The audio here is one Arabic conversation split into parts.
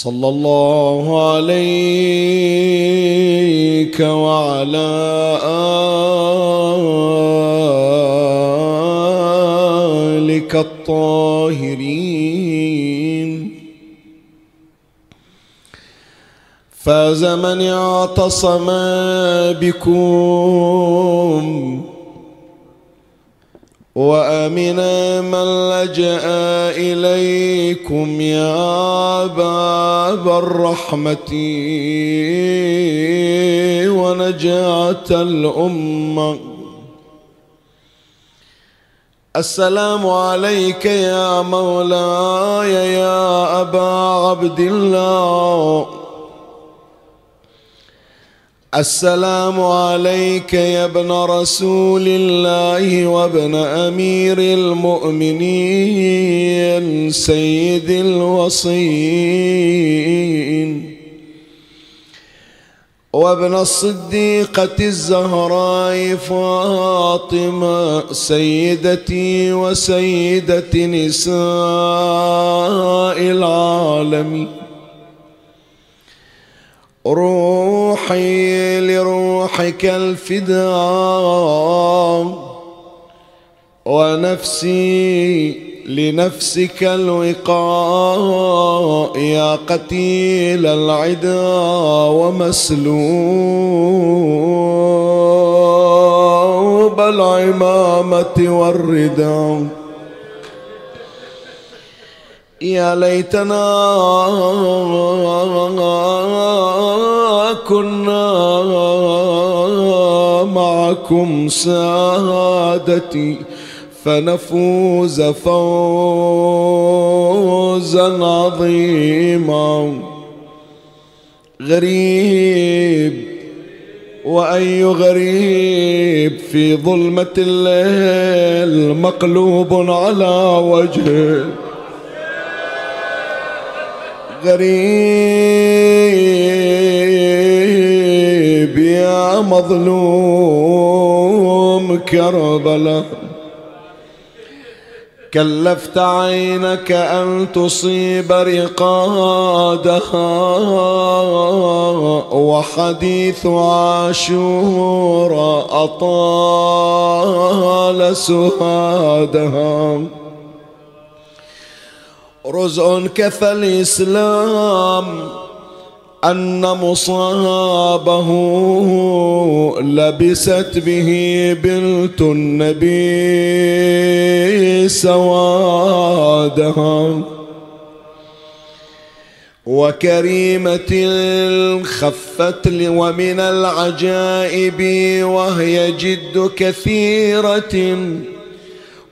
صلى الله عليك وعلى آلك الطاهرين. فاز من اعتصم بكم وامن من لجأ إليكم يا باب الرحمة ونجاه الأمة. السلام عليك يا مولاي يا أبا عبد الله. السلام عليك يا ابن رسول الله وابن أمير المؤمنين سيد الوصين وابن الصديقة الزهراء فاطمة سيدتي وسيدة نساء العالمين. روحي لروحك الفداء ونفسي لنفسك الوقاء يا قتيل العدا ومسلوب العمامة والرداء. يا ليتنا كنا معكم سادتي فنفوز فوزا عظيما. غريب وأي غريب في ظلمة الليل مقلوب على وجهه. غريب يا مظلوم كربلاء. كلفت عينك أن تصيب رقادها وحديث عاشور أطال سهادها. رزء كفى الإسلام أن مصابه لبست به بنت النبي سوادها. وكريمة خفت ومن العجائب وهي جد كثيرة.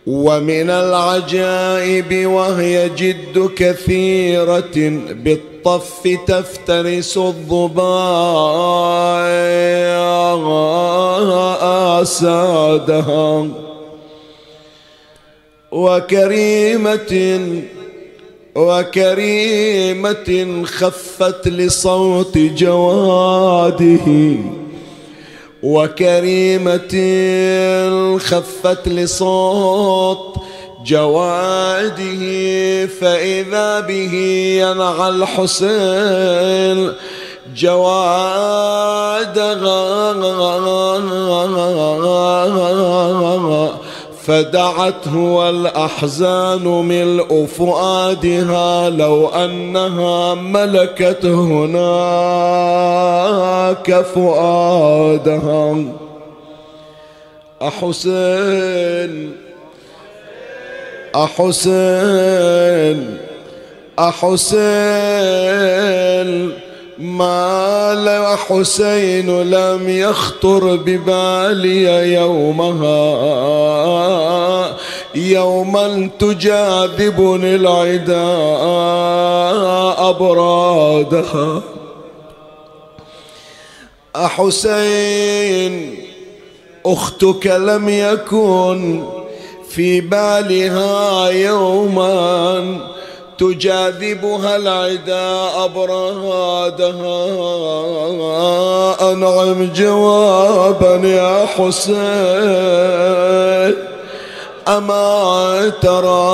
ومن العجائب وهي جد كثيرة بالطف تفترس الظباء آسادها وكريمة وكريمة خفت لصوت جواده وكريمة خفت لصوت جواده فإذا به ينعى الحسين جوادها فدعته والأحزان ملء فؤادها لو أنها ملكت هناك فؤادها. أحسين أحسين أحسين ما حسين لم يخطر ببالي يومها. يوما تجاذبني العدا أبرادها. أحسين أختك لم يكن في بالها يوما تجاذبها العدا أبرادها. أنعم جوابا يا حسين. أما ترى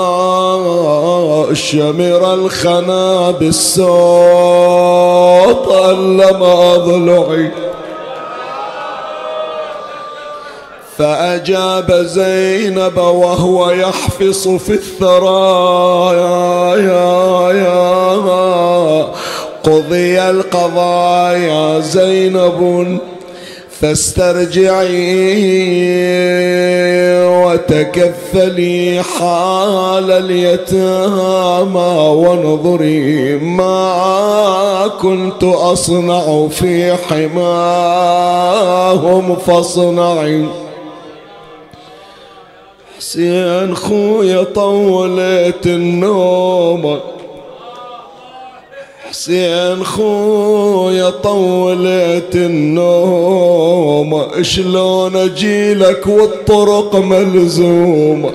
الشمر الخنا بالصوت ألم أضلعي. فأجاب زينب وهو يحفص في الثرى يا يا يا. قضي القضاء يا زينب فاسترجعي وتكفلي حال اليتامى وانظري ما كنت أصنع في حماهم فاصنعي. حسين خويا طولت النوم. حسين خويا طولت النوم. شلون أجيلك والطرق ملزومه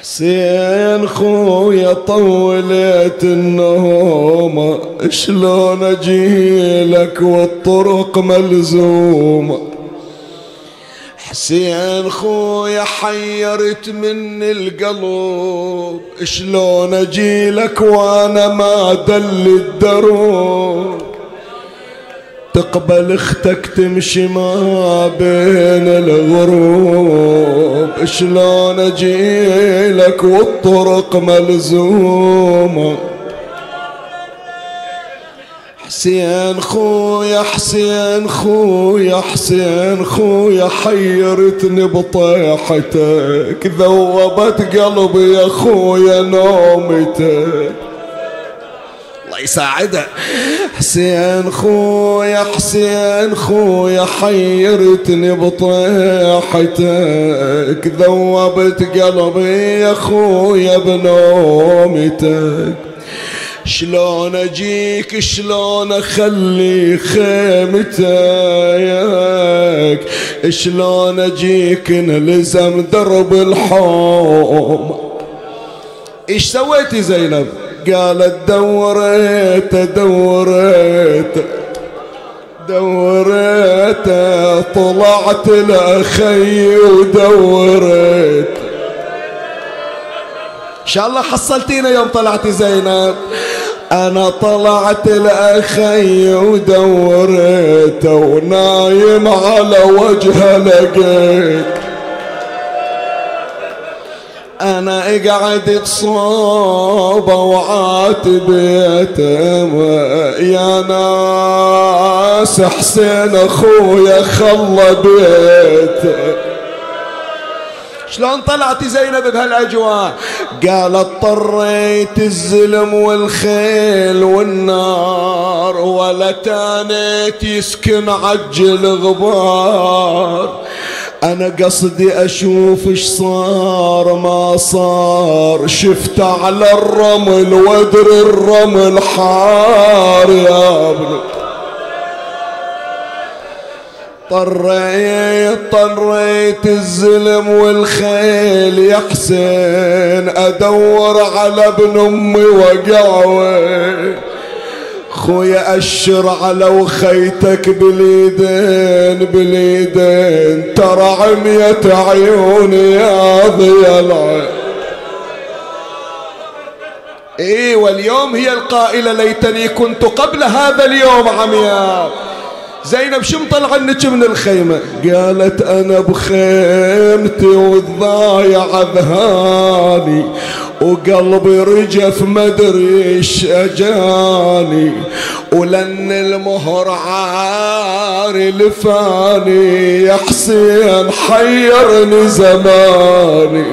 حسين خويا طولت النوم. شلون أجيلك والطرق ملزومه حسين خويا حيرت من القلب شلون اجيلك وأنا ما دل الدروب؟ تقبل أختك تمشي ما بين الغروب شلون اجيلك والطرق ملزومة؟ حسين خويا حسين خويا حسين خويا حيرتني بطيحتك ذوبت قلبي يا خويا نومتك. الله يساعده حسين خويا حسين خويا حيرتني بطيحتك ذوبت قلبي يا خويا بنومتك. شلون اجيك شلون اخلي خيمتك؟ شلون اجيك نلزم درب الحوم؟ إيش سويتي زينب؟ قالت دوريت دوريت دوريت طلعت لأخي ودوريت. إن شاء الله حصلتينا يوم طلعت زينب. أنا طلعت الاخي ودورت ونايم على وجهه لقيت. أنا قعدت صوبة وعاتب يا ناس حسين أخويا خلى بيته. شلون طلعتي زينب بهالاجواء قال اضطريت الزلم والخيل والنار ولا تانيت يسكن عجل غبار. أنا قصدي أشوف إيش صار ما صار. شفت على الرمل ودر الرمل حار يا ابني. طريت طريت الزلم والخيل يا حسين. أدور على ابن أمي وقعوي خويا أشر على وخيتك باليدين باليدين ترى عمية عيوني يا ضيا العين إيه واليوم هي القائلة ليتني كنت قبل هذا اليوم عمياء. زينب شو مطلعنك من الخيمة؟ قالت أنا بخيمتي والضايع ذهاني وقلبي رجف مدري إيش أجاني ولن المهر عاري لفاني يا حسين حيرني زماني.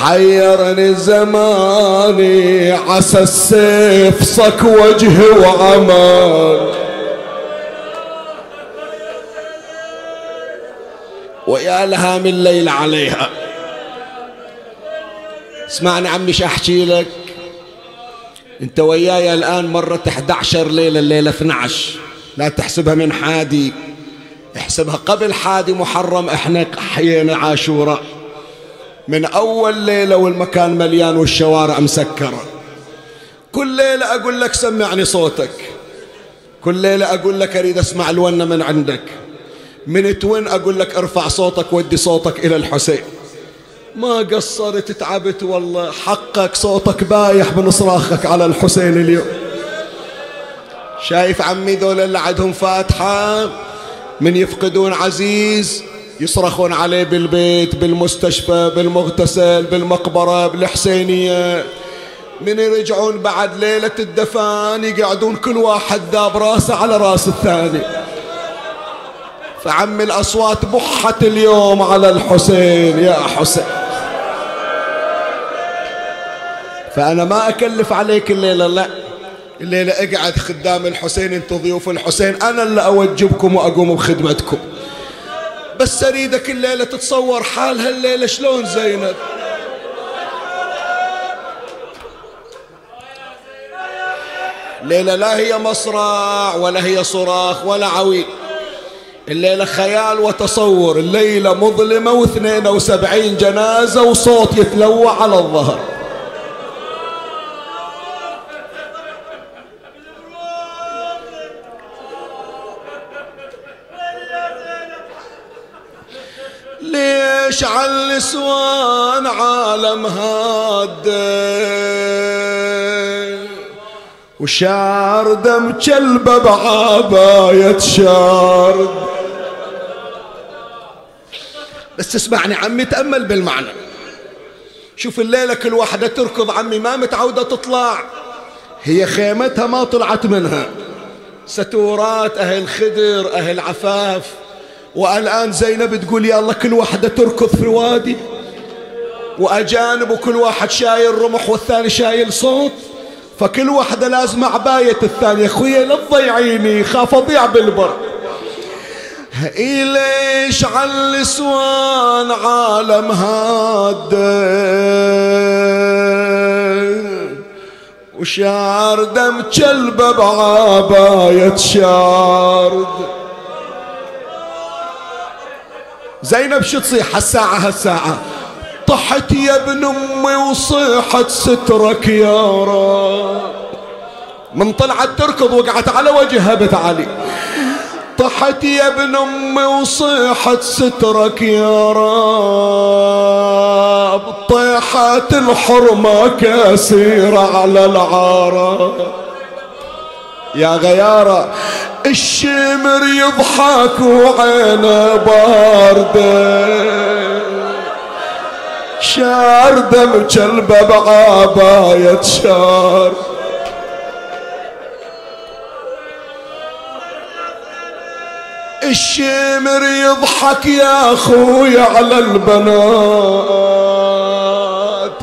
حيرني زماني عسى السيف صك وجهي وعماني ويا لها من ليلة عليها. اسمعني عمي أحكي لك؟ أنت وياي الآن مرت 11 ليلة الليلة 12 لا تحسبها من حادي. احسبها قبل حادي محرم إحنا حيينا عاشوراء من أول ليلة والمكان مليان والشوارع مسكرة. كل ليلة أقول لك سمعني صوتك. كل ليلة أقول لك أريد أسمع الونة من عندك. من توين أقول لك ارفع صوتك ودي صوتك إلى الحسين. ما قصرت تعبت والله. حقك صوتك بايح من صراخك على الحسين اليوم. شايف عمي ذول اللي عندهم فاتحة؟ من يفقدون عزيز يصرخون عليه بالبيت بالمستشفى بالمغتسل بالمقبرة بالحسينية. من يرجعون بعد ليلة الدفان يقعدون كل واحد ذاب راسه على راس الثاني. فعم الأصوات بحت اليوم على الحسين يا حسين. فأنا ما أكلف عليك الليلة لا. الليلة اقعد خدام الحسين انت ضيوف الحسين. أنا اللي أوجبكم وأقوم بخدمتكم. بس أريدك الليلة تتصور حال هالليلة شلون زينب؟ ليلة لا هي مصرع ولا هي صراخ ولا عويل. الليلة خيال وتصور الليلة مظلمة واثنين وسبعين جنازة وصوت يتلوع على الظهر. ليش على النسوان عالم هاد وشار دم كلبه بعباية شارد. بس اسمعني عمي تأمل بالمعنى. شوف الليلة كل واحدة تركض عمي ما متعودة تطلع. هي خيمتها ما طلعت منها. ستورات أهل خدر أهل عفاف. والآن زينب تقول يا الله كل واحدة تركض في الوادي. وأجانب وكل واحد شايل رمح والثاني شايل صوت. فكل واحدة لازم عباية الثانية. أخويا لا تضيعيني خاف أضيع بالبر. ليش على الاسوان عالم هاد وشعر دم كلبه بعباية شارد. زينب شو تصيح هالساعة هالساعة؟ طحت يا ابن أمي وصيحت سترك يا رب. من طلعت تركض وقعت على وجهها بتعالي طحت يا ابن أمي وصيحت سترك يا رب. طيحت الحرمة كسيرة على العارة يا غيارة الشمر يضحك وعينه باردة. شار دم كلبه بعباية شار. الشمر يضحك يا أخوي على البنات.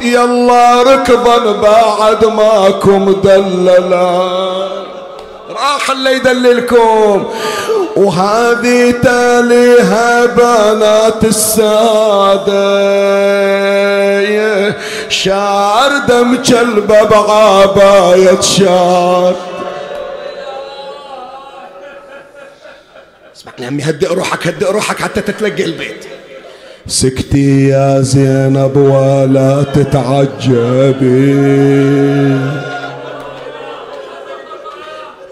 يلا ركضا بعد ماكم دللا راح اللي يدللكم. وهذه تاليها بنات السادة. شعر دم كلبة بعباية شعر يا عمي هدئ روحك هدئ روحك حتى تتلقى البيت. سكتي يا زينب ولا تتعجبي.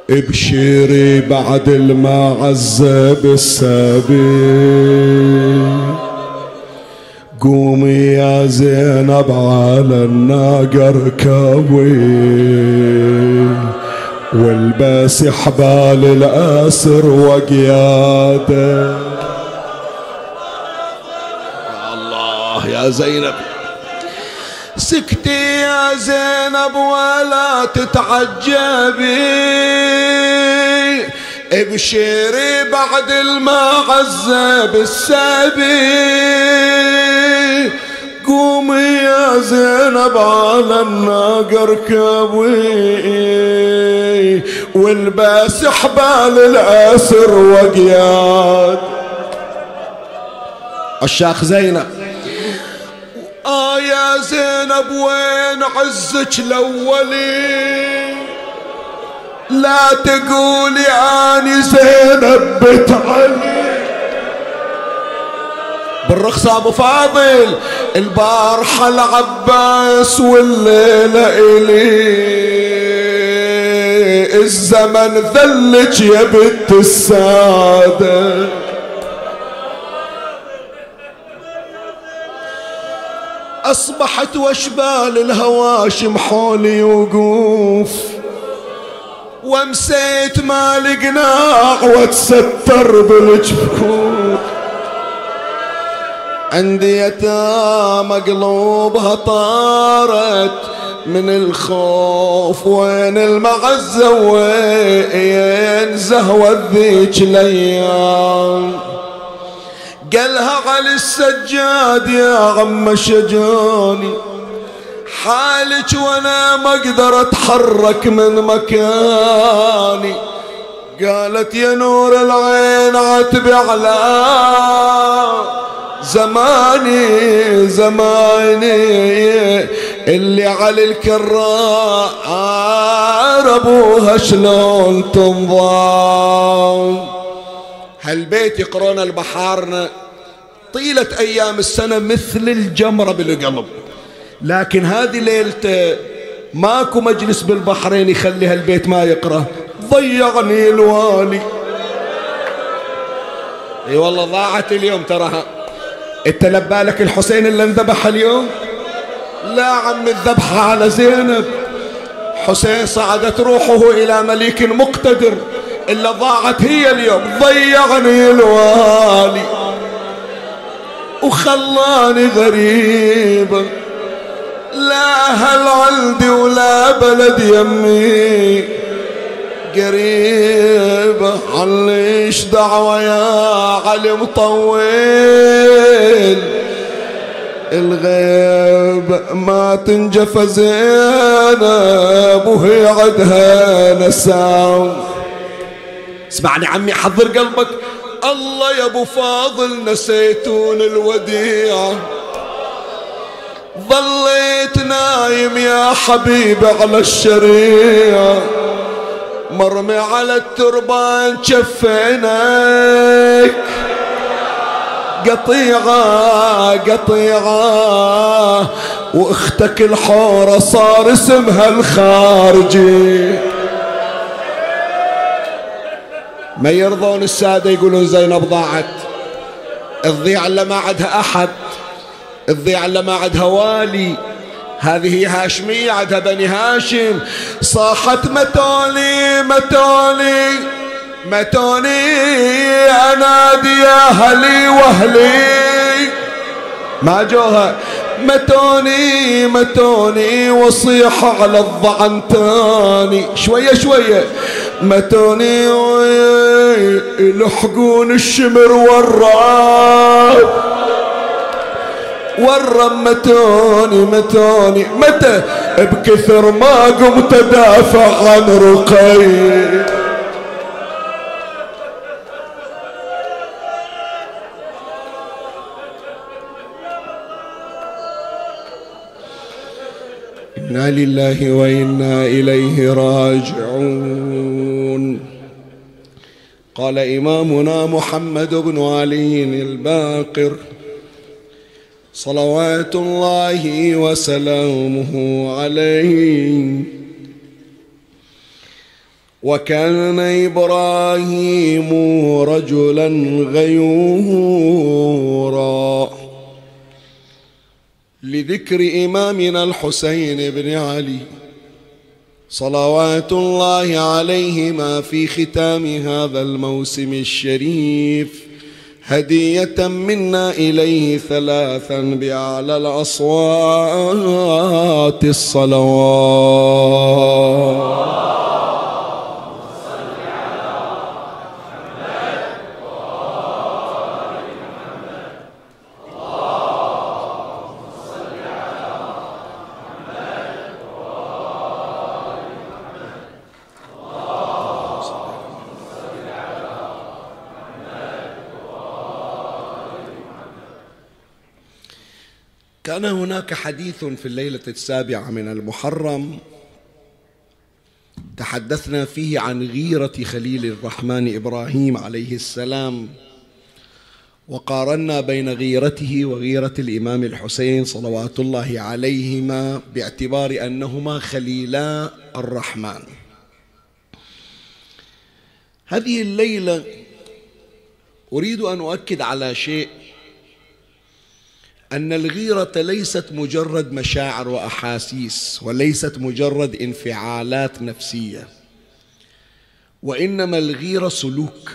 ابشري بعد المعذب السبي قومي يا زينب على الناقة اركبي والباس حبال الأسر وقياده. الله يا زينب. سكتي يا زينب ولا تتعجبي. ابشري بعد المعزة بالسبي. قومي يا زينب على الناقة اركبي والباس حبال الاسر وقياد. الشاخ زينب. آه يا زينب وين عزك الأولي؟ لا تقولي أني زينب بنت علي بالرخص أبو فاضل. البارحة العباس والليلة إلي. الزمن ذلك يا بنت السادة. أصبحت واشبال الهواشم حولي وقوف. ومسيت ما لقناع واتستر بالجفوف عندي يتامى قلوبها طارت من الخوف وين المعزة وين زهوة ذيك الأيام. قالها علي السجاد يا عم شجاني حالك وأنا ما أقدر أتحرك من مكاني. قالت يا نور العين عتبي على زماني زماني اللي على الكرار ابوها شلون تنضام هالبيت يقرون البحارنا طيلة أيام السنة مثل الجمرة بالقلب. لكن هذه ليلته ماكو مجلس بالبحرين يخلي هالبيت ما يقرأ. ضيعني الوالي. إي والله ضاعت اليوم تراها. انت لبالك الحسين اللي انذبح اليوم؟ لا عم الذبحة على زينب. حسين صعدت روحه إلى مليك مقتدر إلا ضاعت هي اليوم. ضيعني الوالي وخلاني غريبة لا أهل عندي ولا بلد يمي. قريبة عليش دعوة يا علي مطول. الغيب ما تنجف زينب وهي عدها نسام اسمعني عمي حضر قلبك. الله يا أبو فاضل نسيتون الوديعة ظليت نايم يا حبيبي على الشريعة. مرمي على التربان شفينك قطيعة قطيعة. وأختك الحورة صار اسمها الخارجي. ما يرضون السادة يقولون زينب ضاعت. الضيعة اللي ما عندها أحد. الضيعة اللي ما عندها والي. هذه هاشمية عندها بني هاشم. صاحت متوني متوني متوني. أنادي يا أهلي وأهلي. ما جوها. متوني متوني وصيح على الضعنتاني شوية شوية. متوني يلحقون الشمر والراب والرم متوني. متوني متى؟ بكثر ما قمت ادافع عن رقي. إنا لله وإنا إليه راجعون. قال إمامنا محمد بن علي الباقر صلوات الله وسلامه عليه. وكان إبراهيم رجلا غيورا لذكر إمامنا الحسين بن علي. صلوات الله عليهما في ختام هذا الموسم الشريف. هدية منا إليه ثلاثا بأعلى الأصوات الصلوات كان هناك حديث في الليلة السابعة من المحرم تحدثنا فيه عن غيرة خليل الرحمن إبراهيم عليه السلام وقارنا بين غيرته وغيرة الإمام الحسين صلوات الله عليهما باعتبار أنهما خليلا الرحمن. هذه الليلة أريد أن أؤكد على شيء أن الغيرة ليست مجرد مشاعر وأحاسيس وليست مجرد انفعالات نفسية. وإنما الغيرة سلوك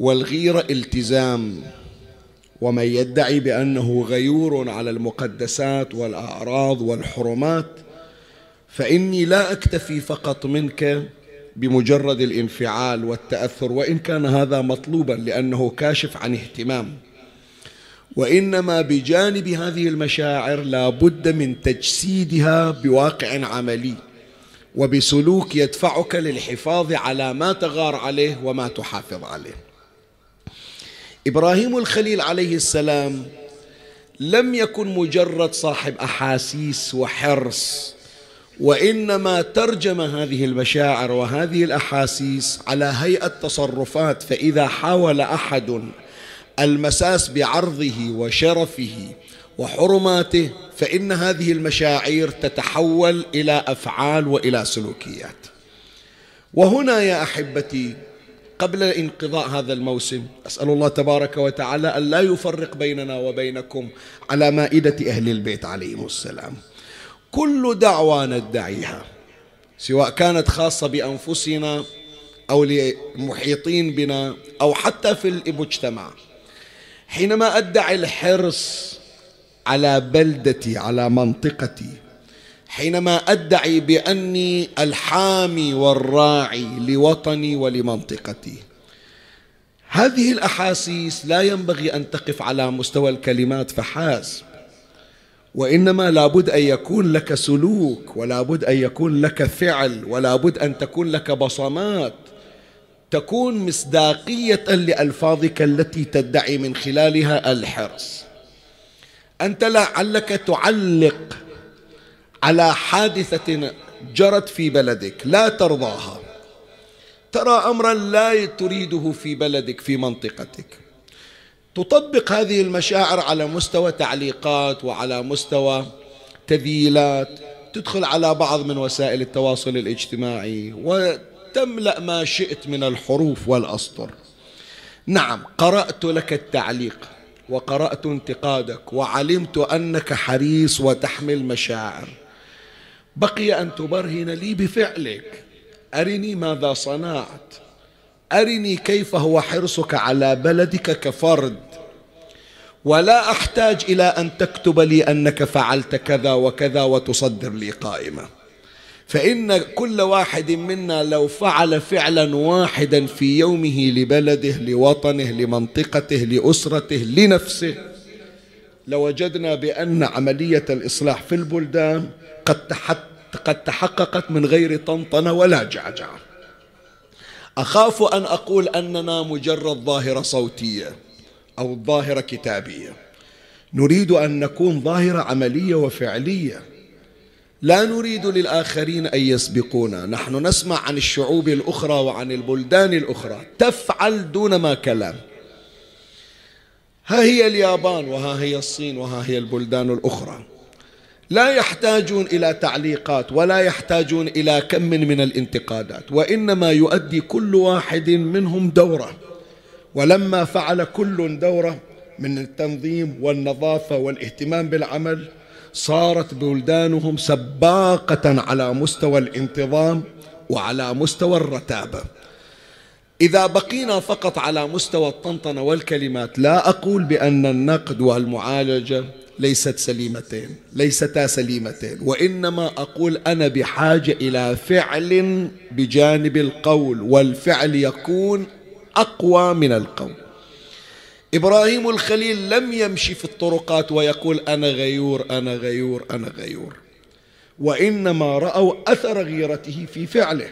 والغيرة التزام. ومن يدعي بأنه غيور على المقدسات والأعراض والحرمات فإني لا أكتفي فقط منك بمجرد الانفعال والتأثر وإن كان هذا مطلوبا لأنه كاشف عن اهتمام. وإنما بجانب هذه المشاعر لا بد من تجسيدها بواقع عملي وبسلوك يدفعك للحفاظ على ما تغار عليه وما تحافظ عليه. إبراهيم الخليل عليه السلام لم يكن مجرد صاحب أحاسيس وحرص وإنما ترجم هذه المشاعر وهذه الأحاسيس على هيئة تصرفات فإذا حاول أحد المساس بعرضه وشرفه وحرماته فإن هذه المشاعر تتحول إلى أفعال وإلى سلوكيات. وهنا يا أحبتي قبل انقضاء هذا الموسم أسأل الله تبارك وتعالى أن لا يفرق بيننا وبينكم على مائدة أهل البيت عليهم السلام. كل دعوة ندعيها سواء كانت خاصة بأنفسنا أو للمحيطين بنا أو حتى في المجتمع حينما أدعي الحرص على بلدتي على منطقتي حينما أدعي بأني الحامي والراعي لوطني ولمنطقتي هذه الأحاسيس لا ينبغي أن تقف على مستوى الكلمات فحسب وإنما لابد أن يكون لك سلوك ولا بد أن يكون لك فعل ولا بد أن تكون لك بصمات. تكون مصداقية لألفاظك التي تدعي من خلالها الحرص. أنت لعلك تعلق على حادثة جرت في بلدك لا ترضاها. ترى أمرا لا تريده في بلدك في منطقتك. تطبق هذه المشاعر على مستوى تعليقات وعلى مستوى تذييلات. تدخل على بعض من وسائل التواصل الاجتماعي تملأ ما شئت من الحروف والأسطر. نعم قرأت لك التعليق وقرأت انتقادك وعلمت أنك حريص وتحمل مشاعر. بقي أن تبرهن لي بفعلك. أرني ماذا صنعت. أرني كيف هو حرصك على بلدك كفرد. ولا أحتاج إلى أن تكتب لي أنك فعلت كذا وكذا وتصدر لي قائمة. فإن كل واحد منا لو فعل فعلا واحدا في يومه لبلده لوطنه لمنطقته لأسرته لنفسه لوجدنا بأن عملية الإصلاح في البلدان قد قد تحققت من غير طنطنة ولا جعجعة. أخاف أن أقول أننا مجرد ظاهرة صوتية أو ظاهرة كتابية. نريد أن نكون ظاهرة عملية وفعلية. لا نريد للآخرين أن يسبقونا. نحن نسمع عن الشعوب الأخرى وعن البلدان الأخرى. تفعل دون ما كلام. ها هي اليابان وها هي الصين وها هي البلدان الأخرى. لا يحتاجون إلى تعليقات ولا يحتاجون إلى كم من الانتقادات وإنما يؤدي كل واحد منهم دوره. ولما فعل كل دوره من التنظيم والنظافة والاهتمام بالعمل صارت بلدانهم سباقة على مستوى الانتظام وعلى مستوى الرتابة إذا بقينا فقط على مستوى الطنطنة والكلمات لا أقول بأن النقد والمعالجة ليست سليمتين ليستا سليمتين وإنما أقول أنا بحاجة إلى فعل بجانب القول والفعل يكون أقوى من القول. إبراهيم الخليل لم يمشي في الطرقات ويقول أنا غيور أنا غيور أنا غيور. وإنما رأوا أثر غيرته في فعله.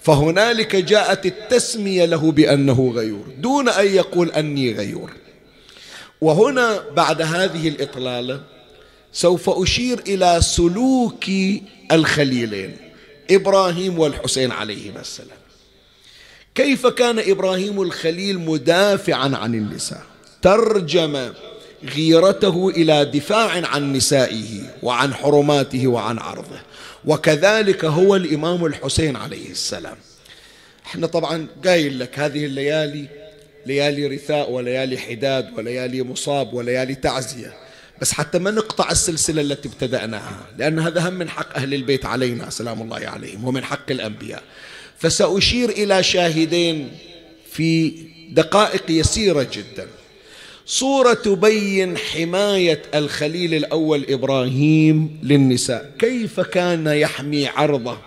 فهنالك جاءت التسمية له بأنه غيور دون أن يقول أني غيور. وهنا بعد هذه الإطلالة سوف أشير إلى سلوك الخليلين إبراهيم والحسين عليهما السلام. كيف كان إبراهيم الخليل مدافعا عن النساء ترجم غيرته إلى دفاع عن نسائه وعن حرماته وعن عرضه. وكذلك هو الإمام الحسين عليه السلام. إحنا طبعا قايل لك هذه الليالي ليالي رثاء وليالي حداد وليالي مصاب وليالي تعزية. بس حتى ما نقطع السلسلة التي ابتدأناها لأن هذا هم من حق أهل البيت علينا سلام الله عليهم ومن حق الأنبياء. فسأشير إلى شاهدين في دقائق يسيرة جدا. صورة تبين حماية الخليل الأول إبراهيم للنساء. كيف كان يحمي عرضه؟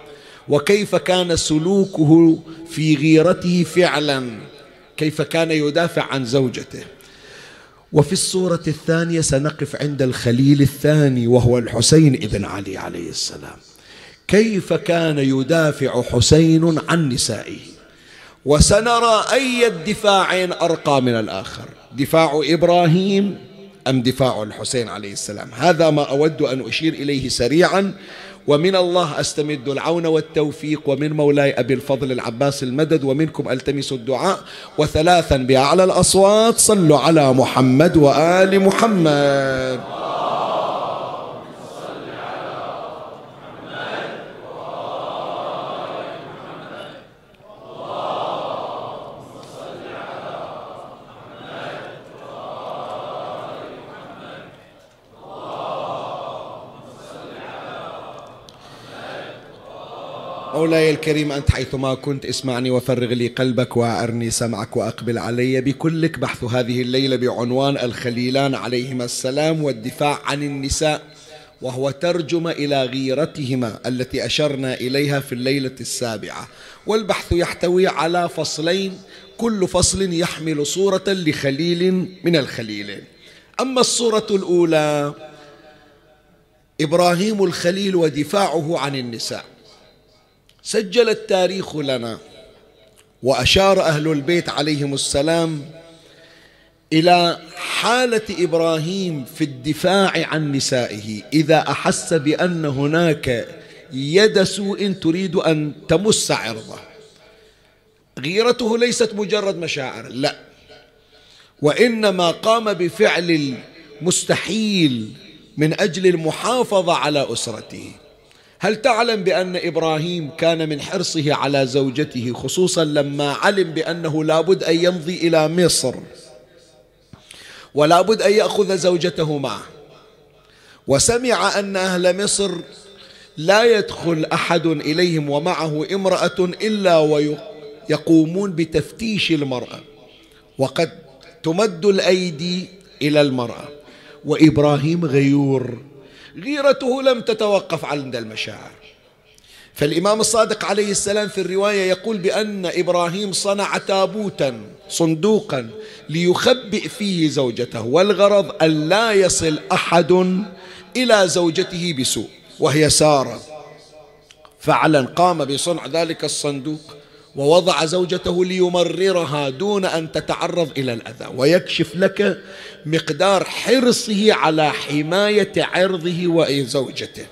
وكيف كان سلوكه في غيرته فعلا؟ كيف كان يدافع عن زوجته؟ وفي الصورة الثانية سنقف عند الخليل الثاني وهو الحسين ابن علي عليه السلام. كيف كان يدافع حسين عن نسائه؟ وسنرى أي الدفاعين أرقى من الآخر. دفاع إبراهيم أم دفاع الحسين عليه السلام؟ هذا ما أود أن أشير إليه سريعا ومن الله أستمد العون والتوفيق ومن مولاي أبي الفضل العباس المدد ومنكم ألتمس الدعاء. وثلاثا بأعلى الأصوات صلوا على محمد وآل محمد. مولاي الكريم أنت حيثما كنت اسمعني وفرغ لي قلبك وأرني سمعك وأقبل علي. بكلك بحث هذه الليلة بعنوان الخليلان عليهما السلام والدفاع عن النساء وهو ترجمة إلى غيرتهما التي أشرنا إليها في الليلة السابعة. والبحث يحتوي على فصلين كل فصل يحمل صورة لخليل من الخليلين أما الصورة الأولى إبراهيم الخليل ودفاعه عن النساء. سجل التاريخ لنا وأشار أهل البيت عليهم السلام إلى حالة إبراهيم في الدفاع عن نسائه. إذا أحس بأن هناك يد سوء تريد أن تمس عرضه. غيرته ليست مجرد مشاعر لا. وإنما قام بفعل المستحيل من أجل المحافظة على أسرته. هل تعلم بأن إبراهيم كان من حرصه على زوجته خصوصا لما علم بأنه لابد أن يمضي إلى مصر؟ ولابد أن يأخذ زوجته معه وسمع أن أهل مصر لا يدخل أحد إليهم ومعه امرأة إلا ويقومون بتفتيش المرأة وقد تمد الأيدي إلى المرأة. وإبراهيم غيور. غيرته لم تتوقف عند المشاعر. فالإمام الصادق عليه السلام في الرواية يقول بأن إبراهيم صنع تابوتا صندوقا ليخبئ فيه زوجته والغرض أن لا يصل أحد إلى زوجته بسوء وهي سارة. فعلا قام بصنع ذلك الصندوق ووضع زوجته ليمررها دون أن تتعرض إلى الأذى. ويكشف لك مقدار حرصه على حماية عرضه وزوجته.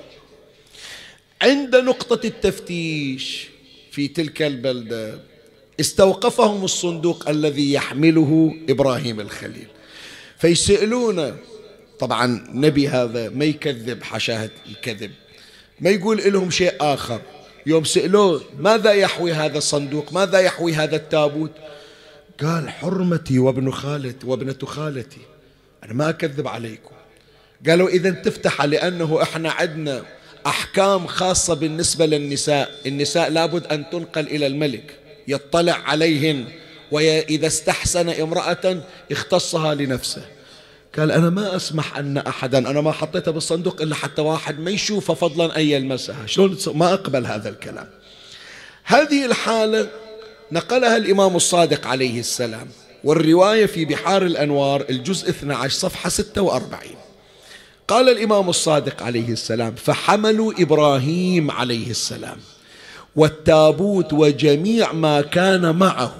عند نقطة التفتيش في تلك البلدة استوقفهم الصندوق الذي يحمله إبراهيم الخليل. فيسألون طبعا نبي هذا ما يكذب حشاه الكذب ما يقول لهم شيء آخر؟ يوم سألوه ماذا يحوي هذا الصندوق؟ ماذا يحوي هذا التابوت؟ قال حرمتي وابن خالتي وابنة خالتي. أنا ما أكذب عليكم. قالوا إذا تفتح لأنه إحنا عندنا أحكام خاصة بالنسبة للنساء. النساء لابد أن تنقل إلى الملك. يطلع عليهن وإذا استحسن امرأة اختصها لنفسه. قال أنا ما أسمح أن أحدا أنا ما حطيتها بالصندوق إلا حتى واحد ما يشوفها فضلا أن يلمسها شلون ما أقبل هذا الكلام. هذه الحالة نقلها الإمام الصادق عليه السلام والرواية في بحار الأنوار الجزء 12 صفحة 46 قال الإمام الصادق عليه السلام فحملوا إبراهيم عليه السلام والتابوت وجميع ما كان معه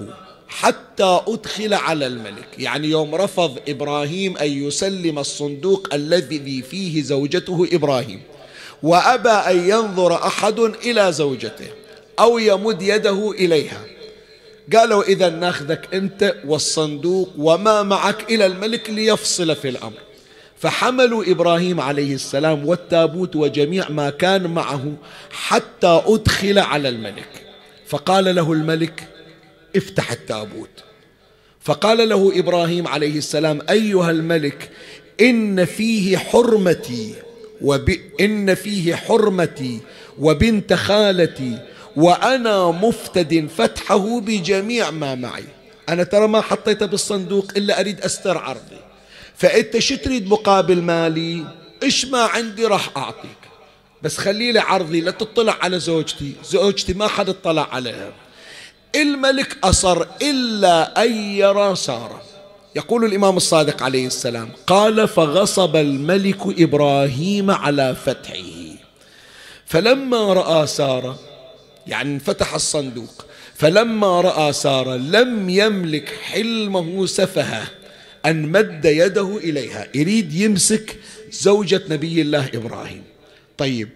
حتى أدخل على الملك. يعني يوم رفض إبراهيم أن يسلم الصندوق الذي فيه زوجته إبراهيم وأبى أن ينظر أحد إلى زوجته أو يمد يده إليها. قالوا إذا ناخذك أنت والصندوق وما معك إلى الملك ليفصل في الأمر. فحملوا إبراهيم عليه السلام والتابوت وجميع ما كان معه حتى أدخل على الملك. فقال له الملك افتح التابوت. فقال له إبراهيم عليه السلام أيها الملك إن فيه حرمتي وب... إن فيه حرمتي وبنت خالتي وأنا مفتد فتحه بجميع ما معي. أنا ترى ما حطيته بالصندوق إلا أريد أستر عرضي. فأنت شو تريد مقابل مالي؟ إيش ما عندي راح أعطيك. بس خلي لي عرضي لا تطلع على زوجتي. زوجتي ما حد اطلع عليها. الملك أصر إلا أن يرى سارة يقول الإمام الصادق عليه السلام قال فغصب الملك إبراهيم على فتحه. فلما رأى سارة يعني انفتح الصندوق فلما رأى سارة لم يملك حلمه سفهه أن مد يده إليها. يريد يمسك زوجة نبي الله إبراهيم. طيب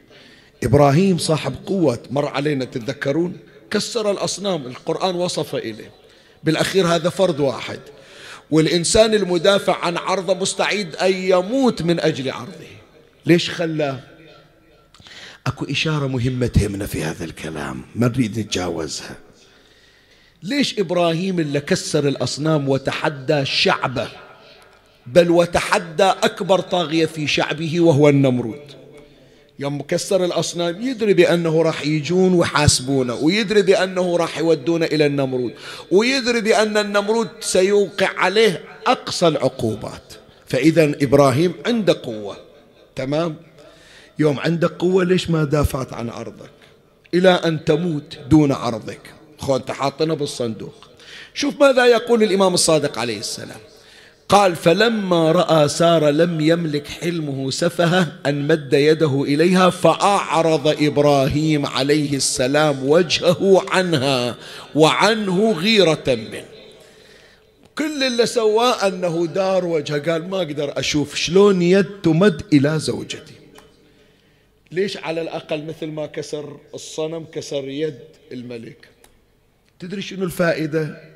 إبراهيم صاحب قوة مر علينا تتذكرون؟ كسر الأصنام القرآن وصف إليه. بالأخير هذا فرد واحد. والإنسان المدافع عن عرضه مستعد أن يموت من أجل عرضه. ليش خلاه؟ أكو إشارة مهمة تهمنا في هذا الكلام. ما نريد نتجاوزها ليش إبراهيم اللي كسر الأصنام وتحدى شعبه؟ بل وتحدى أكبر طاغية في شعبه وهو النمرود. يوم كسر الأصنام يدري بأنه راح يجون ويحاسبونه ويدري بأنه راح يودونه إلى النمرود ويدري بأن النمرود سيوقع عليه أقصى العقوبات. فإذا إبراهيم عنده قوة تمام؟ يوم عندك قوة ليش ما دافعت عن عرضك إلى أن تموت دون عرضك خو أنت حاطنا بالصندوق. شوف ماذا يقول الإمام الصادق عليه السلام. قال فلما رأى سارة لم يملك حلمه سفهه أن مد يده إليها فأعرض إبراهيم عليه السلام وجهه عنها وعنه غيرة منه. كل اللي سواه أنه دار وجهه. قال ما أقدر أشوف شلون يد تمد إلى زوجتي. ليش على الأقل مثل ما كسر الصنم كسر يد الملك؟ تدري شنو الفائدة؟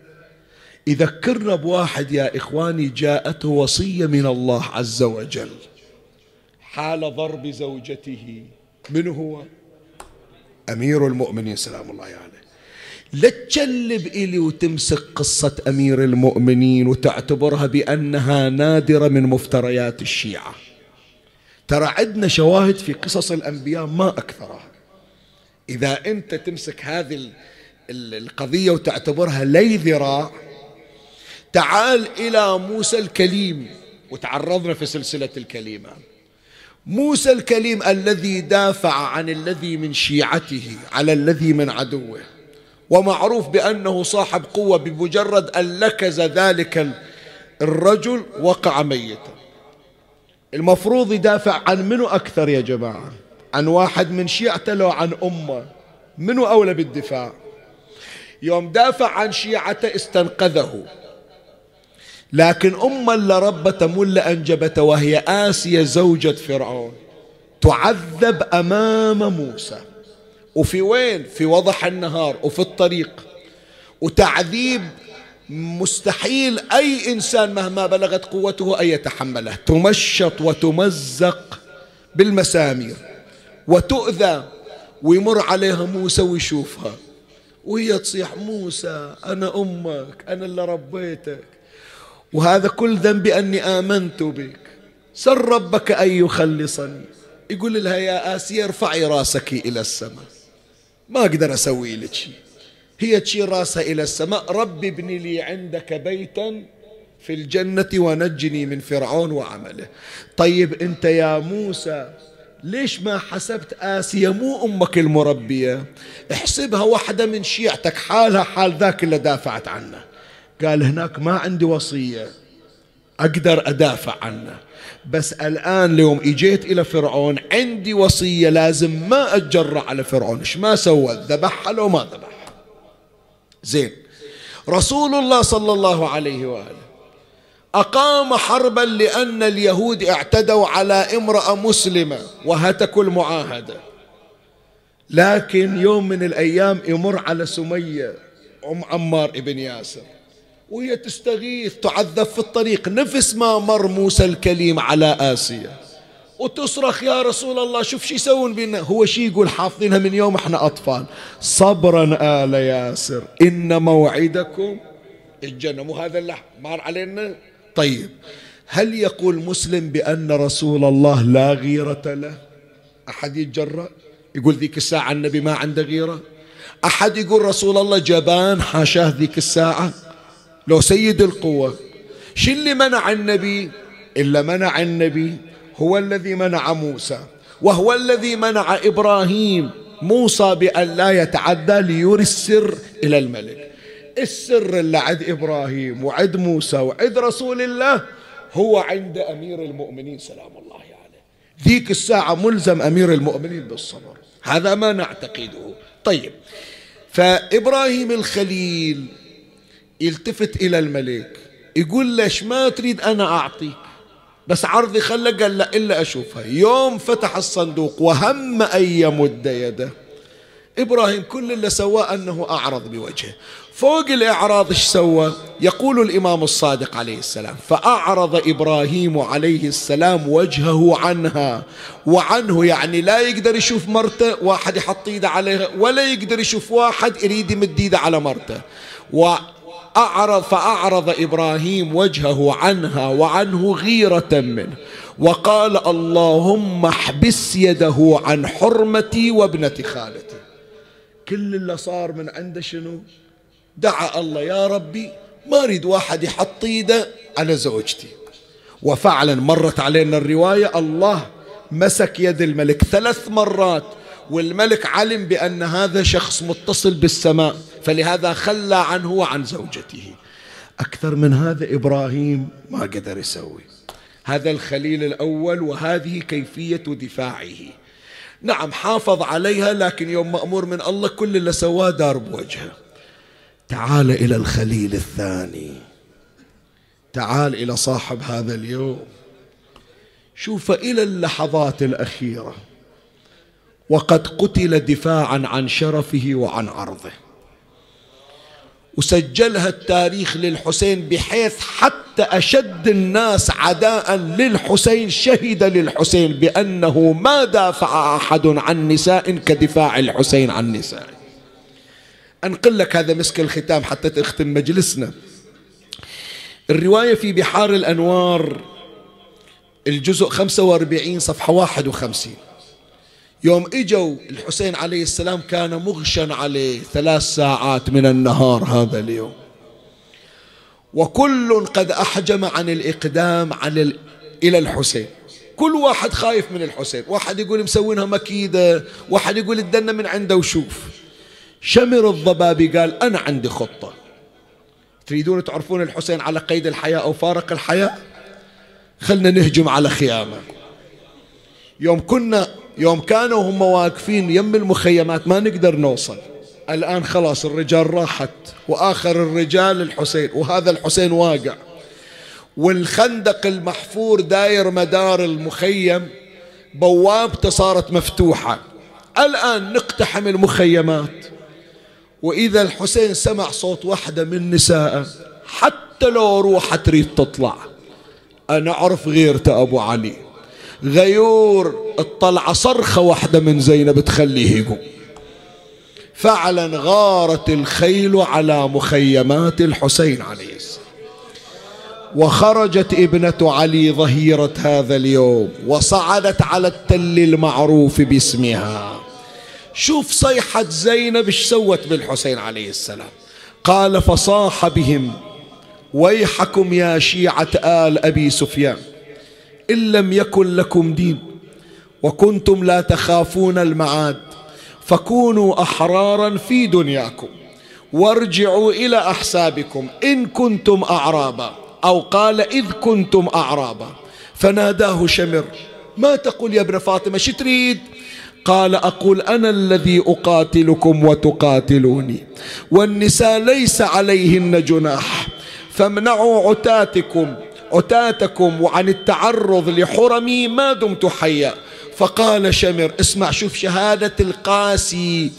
يذكرنا بواحد يا إخواني جاءته وصية من الله عز وجل. حال ضرب زوجته. من هو؟ أمير المؤمنين. سلام الله عليه. يعني. لا تجلب إلي وتمسك قصة أمير المؤمنين وتعتبرها بأنها نادرة من مفتريات الشيعة. ترى عندنا شواهد في قصص الأنبياء ما أكثرها. إذا أنت تمسك هذه القضية وتعتبرها لي ذراع تعال إلى موسى الكليم. وتعرضنا في سلسلة الكليمة. موسى الكليم الذي دافع عن الذي من شيعته على الذي من عدوه. ومعروف بأنه صاحب قوة بمجرد أن لكز ذلك الرجل وقع ميتا. المفروض يدافع عن منو أكثر يا جماعة؟ عن واحد من شيعته لو عن أمة. منو أولى بالدفاع؟ يوم دافع عن شيعته استنقذه. لكن أم اللي ربت مل أنجبت وهي آسية زوجة فرعون. تعذب أمام موسى. وفي وين؟ في وضح النهار وفي الطريق. وتعذيب مستحيل أي إنسان مهما بلغت قوته أن يتحمله. تمشط وتمزق بالمسامير. وتؤذى ويمر عليها موسى ويشوفها. وهي تصيح موسى أنا أمك أنا اللي ربيتك. وهذا كل ذنبي أني آمنت بك. سل ربك أن يخلصني. يقول لها يا آسيا ارفعي راسك إلى السماء. ما أقدر أسوي لك. شيء هي تشير راسها إلى السماء. رب ابن لي عندك بيتا في الجنة ونجني من فرعون وعمله. طيب أنت يا موسى ليش ما حسبت آسيا مو أمك المربية؟ احسبها واحدة من شيعتك حالها حال ذاك اللي دافعت عنه. قال هناك ما عندي وصية. أقدر أدافع عنه. بس الآن اليوم إجيت إلى فرعون عندي وصية لازم ما أتجرأ على فرعون. إيش ما سوى؟ ذبحها لو ما ذبحها زين. رسول الله صلى الله عليه وآله أقام حربا لأن اليهود اعتدوا على امرأة مسلمة وهتكوا المعاهدة. لكن يوم من الأيام يمر على سمية أم عمار ابن ياسر. وهي تستغيث تعذب في الطريق. نفس ما مر موسى الكليم على آسيا. وتصرخ يا رسول الله شوف شو يسوون بينا. هو شي يقول حافظينها من يوم إحنا أطفال. صبرا آل ياسر إن موعدكم الجنة. مو هذا اللي مر علينا؟ طيب. هل يقول مسلم بأن رسول الله لا غيرة له؟ أحد يتجرأ؟ يقول ذيك الساعة النبي ما عنده غيرة. أحد يقول رسول الله جبان حاشاه ذيك الساعة. لو سيد القوة. شو اللي منع النبي؟ إلا منع النبي هو الذي منع موسى وهو الذي منع إبراهيم موسى بأن لا يتعدى ليوري السر إلى الملك. السر اللي عند إبراهيم وعند موسى وعند رسول الله هو عند أمير المؤمنين سلام الله عليه. ذيك الساعة ملزم أمير المؤمنين بالصبر. هذا ما نعتقده. طيب فإبراهيم الخليل يلتفت إلى الملك يقول ليش ما تريد أنا أعطيك بس عرضي خلى قال لا إلا أشوفها. يوم فتح الصندوق وهم أن يمد يده. إبراهيم كل اللي سواه أنه أعرض بوجهه. فوق الإعراض إيش سوى؟ يقول الإمام الصادق عليه السلام فأعرض إبراهيم عليه السلام وجهه عنها وعنه يعني لا يقدر يشوف مرته واحد يحط إيده عليها ولا يقدر يشوف واحد يريد يمد إيده على مرته. وأعرض فأعرض إبراهيم وجهه عنها وعنه غيرة منه. وقال اللهم احبس يده عن حرمتي وابنة خالتي. كل اللي صار من عنده شنو؟ دعا الله يا ربي ما أريد واحد يحط إيده على زوجتي. وفعلا مرت علينا الرواية الله مسك يد الملك ثلاث مرات والملك علم بأن هذا شخص متصل بالسماء. فلهذا خلى عنه وعن زوجته. أكثر من هذا إبراهيم ما قدر يسوي. هذا الخليل الأول وهذه كيفية دفاعه. نعم حافظ عليها لكن يوم مأمور من الله كل اللي سواه دار بوجهه. تعال إلى الخليل الثاني. تعال إلى صاحب هذا اليوم. شوف إلى اللحظات الأخيرة. وقد قتل دفاعا عن شرفه وعن عرضه. وسجلها التاريخ للحسين بحيث حتى أشد الناس عداء للحسين شهد للحسين بأنه ما دافع أحد عن نساء كدفاع الحسين عن نساء. أنقل لك هذا مسك الختام حتى تختم مجلسنا. الرواية في بحار الأنوار الجزء 45 صفحة 51 يوم إجوا الحسين عليه السلام كان مغشا عليه ثلاث ساعات من النهار هذا اليوم. وكل قد أحجم عن الإقدام عن ال... إلى الحسين. كل واحد خايف من الحسين. واحد يقول مسوينها مكيدة واحد يقول ادنا من عنده وشوف. شمر الضبابي قال أنا عندي خطة. تريدون تعرفون الحسين على قيد الحياة أو فارق الحياة؟ خلنا نهجم على خيامة. يوم كنا يوم كانوا هم واقفين يم المخيمات ما نقدر نوصل. الآن خلاص الرجال راحت وآخر الرجال الحسين وهذا الحسين واقع. والخندق المحفور داير مدار المخيم بوابته صارت مفتوحة. الآن نقتحم المخيمات. وإذا الحسين سمع صوت واحدة من نسائه حتى لو روحها تريد تطلع. أنا أعرف غيرته أبو علي. غيور اطلع صرخة واحدة من زينب تخليه يقوم. فعلا غارت الخيل على مخيمات الحسين عليه السلام. وخرجت ابنة علي ظهيرة هذا اليوم وصعدت على التل المعروف باسمها. شوف صيحة زينب إيش سوت بالحسين عليه السلام. قال فصاح بهم ويحكم يا شيعة آل أبي سفيان. إن لم يكن لكم دين وكنتم لا تخافون المعاد فكونوا أحرارا في دنياكم وارجعوا إلى أحسابكم إن كنتم أعرابا أو قال إذ كنتم أعرابا فناداه شمر ما تقول يا ابن فاطمة شو تريد؟ قال أقول أنا الذي أقاتلكم وتقاتلوني والنساء ليس عليهن جناح فامنعوا عتاتكم عتاتكم وعن التعرض لحرمي ما دمت حيا. فقال شمر اسمع شوف شهادة القاسي.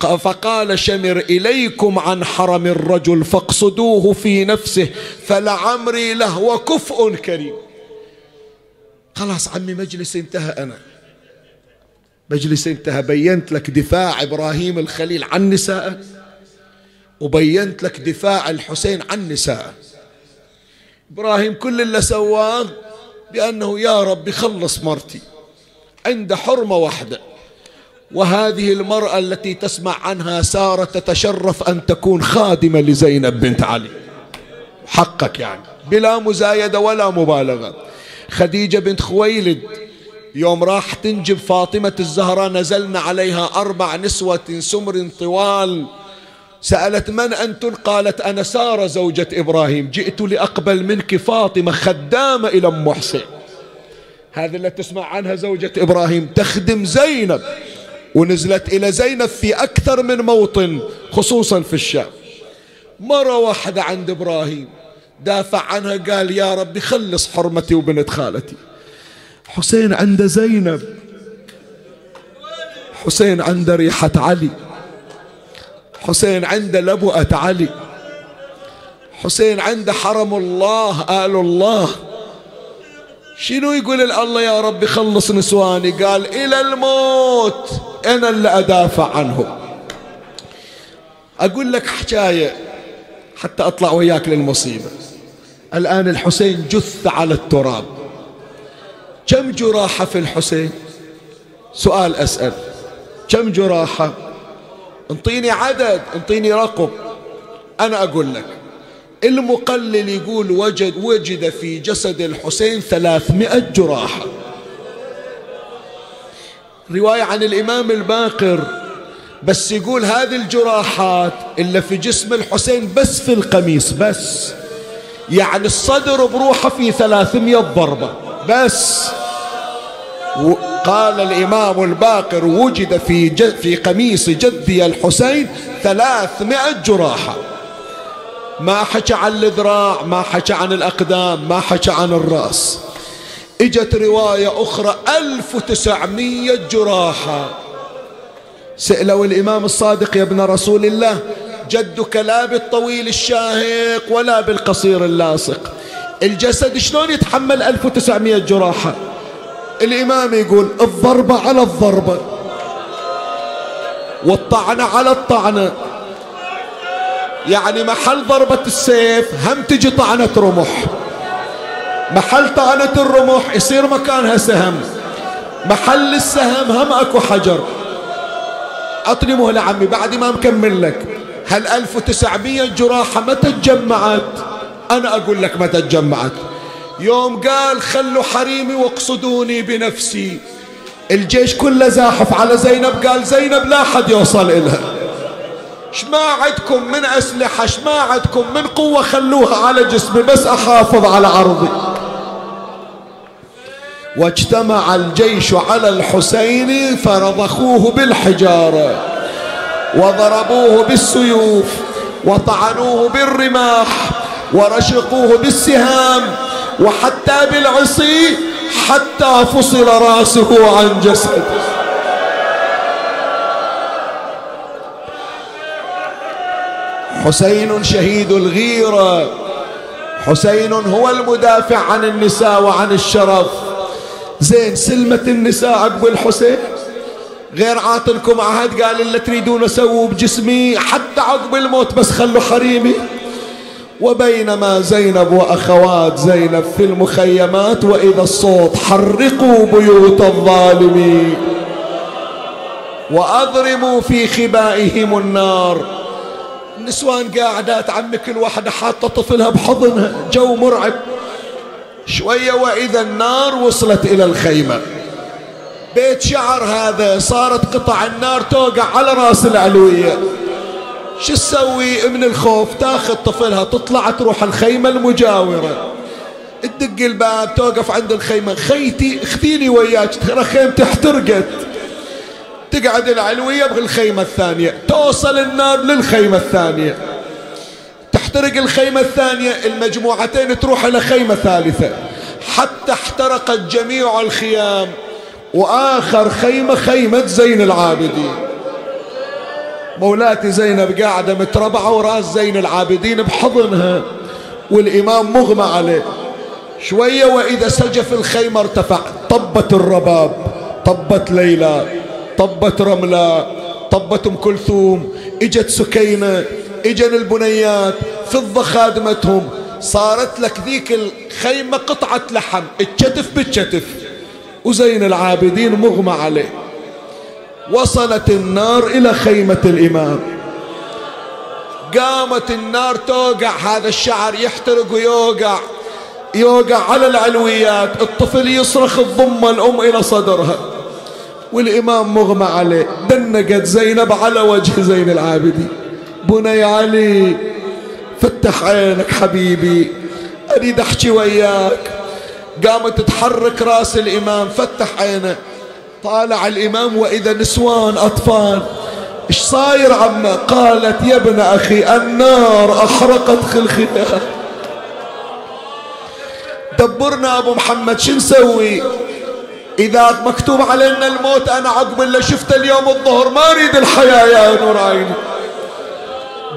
فقال شمر إليكم عن حرم الرجل فاقصدوه في نفسه فلعمري له كفء كريم. خلاص عمي مجلس انتهى أنا. مجلس انتهى بينت لك دفاع إبراهيم الخليل عن نساء وبينت لك دفاع الحسين عن نساء إبراهيم كل اللي سواه بأنه يا رب خلص مرتي عند حرمة واحدة. وهذه المرأة التي تسمع عنها سارة تتشرف أن تكون خادمة لزينب بنت علي. حقك يعني. بلا مزايدة ولا مبالغة. خديجة بنت خويلد يوم راح تنجب فاطمة الزهراء نزلنا عليها أربع نسوة سمر طوال سألت من أنتن قالت أنا سارة زوجة إبراهيم. جئت لأقبل منك فاطمة خدامة إلى أم حسين هذه اللي تسمع عنها زوجة إبراهيم. تخدم زينب. ونزلت إلى زينب في أكثر من موطن خصوصا في الشام. مرة واحدة عند إبراهيم دافع عنها قال يا ربي خلص حرمتي وبنت خالتي. حسين عند زينب. حسين عند ريحة علي. حسين عند لبؤة علي. حسين عند حرم الله آل الله. شنو يقول الله يا رب خلص نسواني؟ قال إلى الموت أنا اللي أدافع عنهم أقول لك حكاية حتى أطلع وياك للمصيبة. الآن الحسين جث على التراب. كم جراحة في الحسين؟ سؤال أسأل. كم جراحة؟ انطيني عدد انطيني رقم. أنا أقول لك المقلل يقول وجد وجد في جسد الحسين ثلاثمائة جراحة. رواية عن الإمام الباقر بس يقول هذه الجراحات إلا في جسم الحسين بس في القميص بس. يعني الصدر بروحه في ثلاثمائة ضربة بس. قال الإمام الباقر وجد في, في قميص جدي الحسين ثلاثمائة جراحة. ما حكى عن الذراع ما حكى عن الأقدام ما حكى عن الرأس. إجت رواية أخرى ألف وتسعمية جراحة. سألوا الإمام الصادق يا ابن رسول الله جدك لا بالطويل الشاهق ولا بالقصير اللاصق. الجسد شلون يتحمل ألف وتسعمية جراحة؟ الإمام يقول الضربة على الضربة. والطعنة على الطعنة. يعني محل ضربة السيف هم تجي طعنة رمح. محل طعنة الرمح يصير مكانها سهم. محل السهم هم أكو حجر. اعطني مهلة عمي بعد ما مكمل لك. هل 1900 جراحة متى تجمعت؟ أنا أقول لك متى تجمعت. يوم قال خلوا حريمي واقصدوني بنفسي. الجيش كله زاحف على زينب قال زينب لا حد يوصل إلها. شما عندكم من أسلحة شما عندكم من قوة خلوها على جسمي بس أحافظ على عرضي. واجتمع الجيش على الحسين فرضخوه بالحجارة وضربوه بالسيوف وطعنوه بالرماح ورشقوه بالسهام وحتى بالعصي حتى فصل رأسه عن جسده. حسين شهيد الغيرة. حسين هو المدافع عن النساء وعن الشرف. زين سلمة النساء عقب الحسين. غير عاطلكم عهد قال اللي تريدون سووا بجسمي حتى عقب الموت بس خلوا حريمي. وبينما زينب وأخوات زينب في المخيمات وإذا الصوت حرقوا بيوت الظالمين. وأضرموا في خبائهم النار. النسوان قاعدات عمي كل واحدة حاطة طفلها بحضنها. جو مرعب. شوية وإذا النار وصلت إلى الخيمة. بيت شعر هذا. صارت قطع النار توقع على راس العلوية. شو تسوي من الخوف؟ تاخذ طفلها تطلع تروح الخيمة المجاورة. تدق الباب توقف عند الخيمة. خيتي اخذيني وياك ترى خيمتي احترقت. تقعد العلوية بالخيمة الثانية. توصل النار للخيمة الثانية. تحترق الخيمة الثانية المجموعتين تروح إلى خيمة ثالثة. حتى احترقت جميع الخيام. وآخر خيمة خيمة زين العابدين. مولاتي زينب قاعدة متربعة وراس زين العابدين بحضنها والإمام مغمى عليه. شوية وإذا سجف الخيمة ارتفع. طبت الرباب طبت ليلى طبت رملة طبت ام كلثوم. إجت سكينة إجن البنيات فضة خادمتهم. صارت لك ذيك الخيمة قطعة لحم. الكتف بالكتف وزين العابدين مغمى عليه. وصلت النار إلى خيمة الإمام. قامت النار توقع هذا الشعر يحترق ويوقع يوقع على العلويات الطفل يصرخ الضمة الأم إلى صدرها. والإمام مغمى عليه دنقت زينب على وجه زين العابدين. بني علي فتح عينك حبيبي أريد أحكي وياك. قامت تحرك رأس الإمام فتح عينه. طالع الإمام وإذا نسوان أطفال. إيش صاير عمه قالت يا ابن أخي النار أحرقت خلخلها دبرنا أبو محمد شو نسوي؟ إذا مكتوب علينا الموت أنا عقب اللي شفت اليوم الظهر ما أريد الحياة يا نور عيني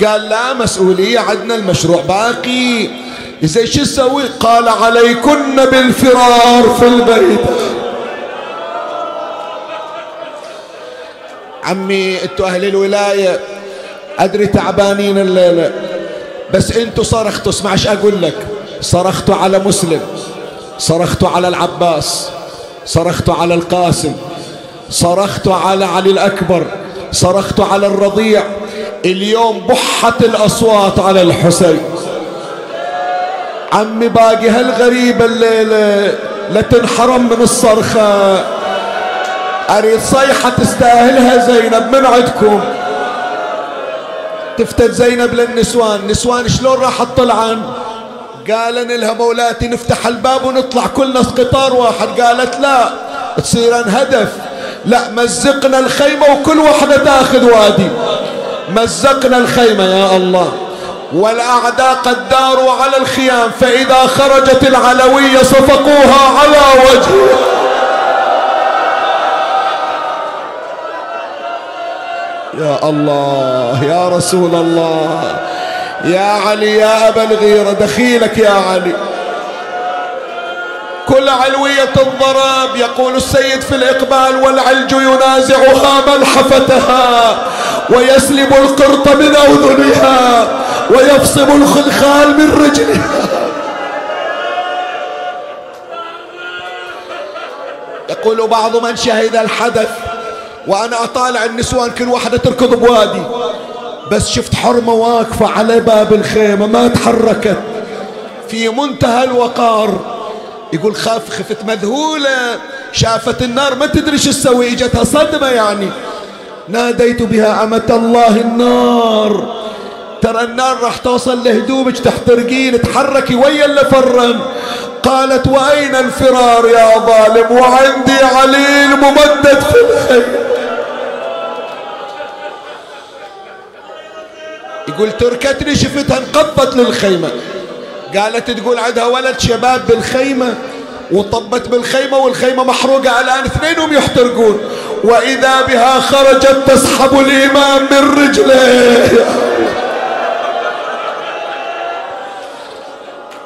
قال لا مسؤولية عندنا المشروع باقي. زي شو نسوي؟ قال عليكن بالفرار في البيت. عمي أنتوا أهل الولاية. ادري تعبانين الليلة. بس أنتوا صرختوا اسمع إيش أقول لك. صرختوا على مسلم. صرختوا على العباس. صرخت على القاسم. صرخت على علي الأكبر. صرخت على الرضيع. اليوم بحت الأصوات على الحسين. عمي باقي هالغريبة الليلة لا تنحرم من الصرخة. أريد صيحة تستاهلها زينب من عندكم؟ تفتت زينب للنسوان. نسوان شلون راح تطلعن؟ قال لها مولاتي نفتح الباب ونطلع. كلنا قطار واحد. قالت لا تصير هدف لا مزقنا الخيمة وكل واحدة تاخذ وادي. مزقنا الخيمة يا الله. والأعداء قد داروا على الخيام فإذا خرجت العلوية صفقوها على وجهها. يا الله يا رسول الله. يا علي يا أبا الغيرة دخيلك يا علي. كل علوية الضرب يقول السيد في الإقبال والعلج ينازعها ملحفتها ويسلب القرط من أذنها ويفصب الخلخال من رجلها. يقول بعض من شهد الحدث وأنا أطالع النسوان كل واحدة تركض بوادي. بس شفت حرمة واقفة على باب الخيمة ما تحركت. في منتهى الوقار. يقول خاف خفت مذهولة شافت النار ما تدري شو تسوي إجتها صدمة يعني. ناديت بها أمة الله النار. ترى النار راح توصل لهدومك تحترقين تحركي ويا اللي فرن. قالت وأين الفرار يا ظالم؟ وعندي عليل ممدد في الخير يقول تركتني شفتها انقضت للخيمة. قالت تقول عندها ولد شباب بالخيمة وطبت بالخيمة والخيمة محروقة الآن اثنينهم يحترقون. وإذا بها خرجت تسحب الإمام من رجليه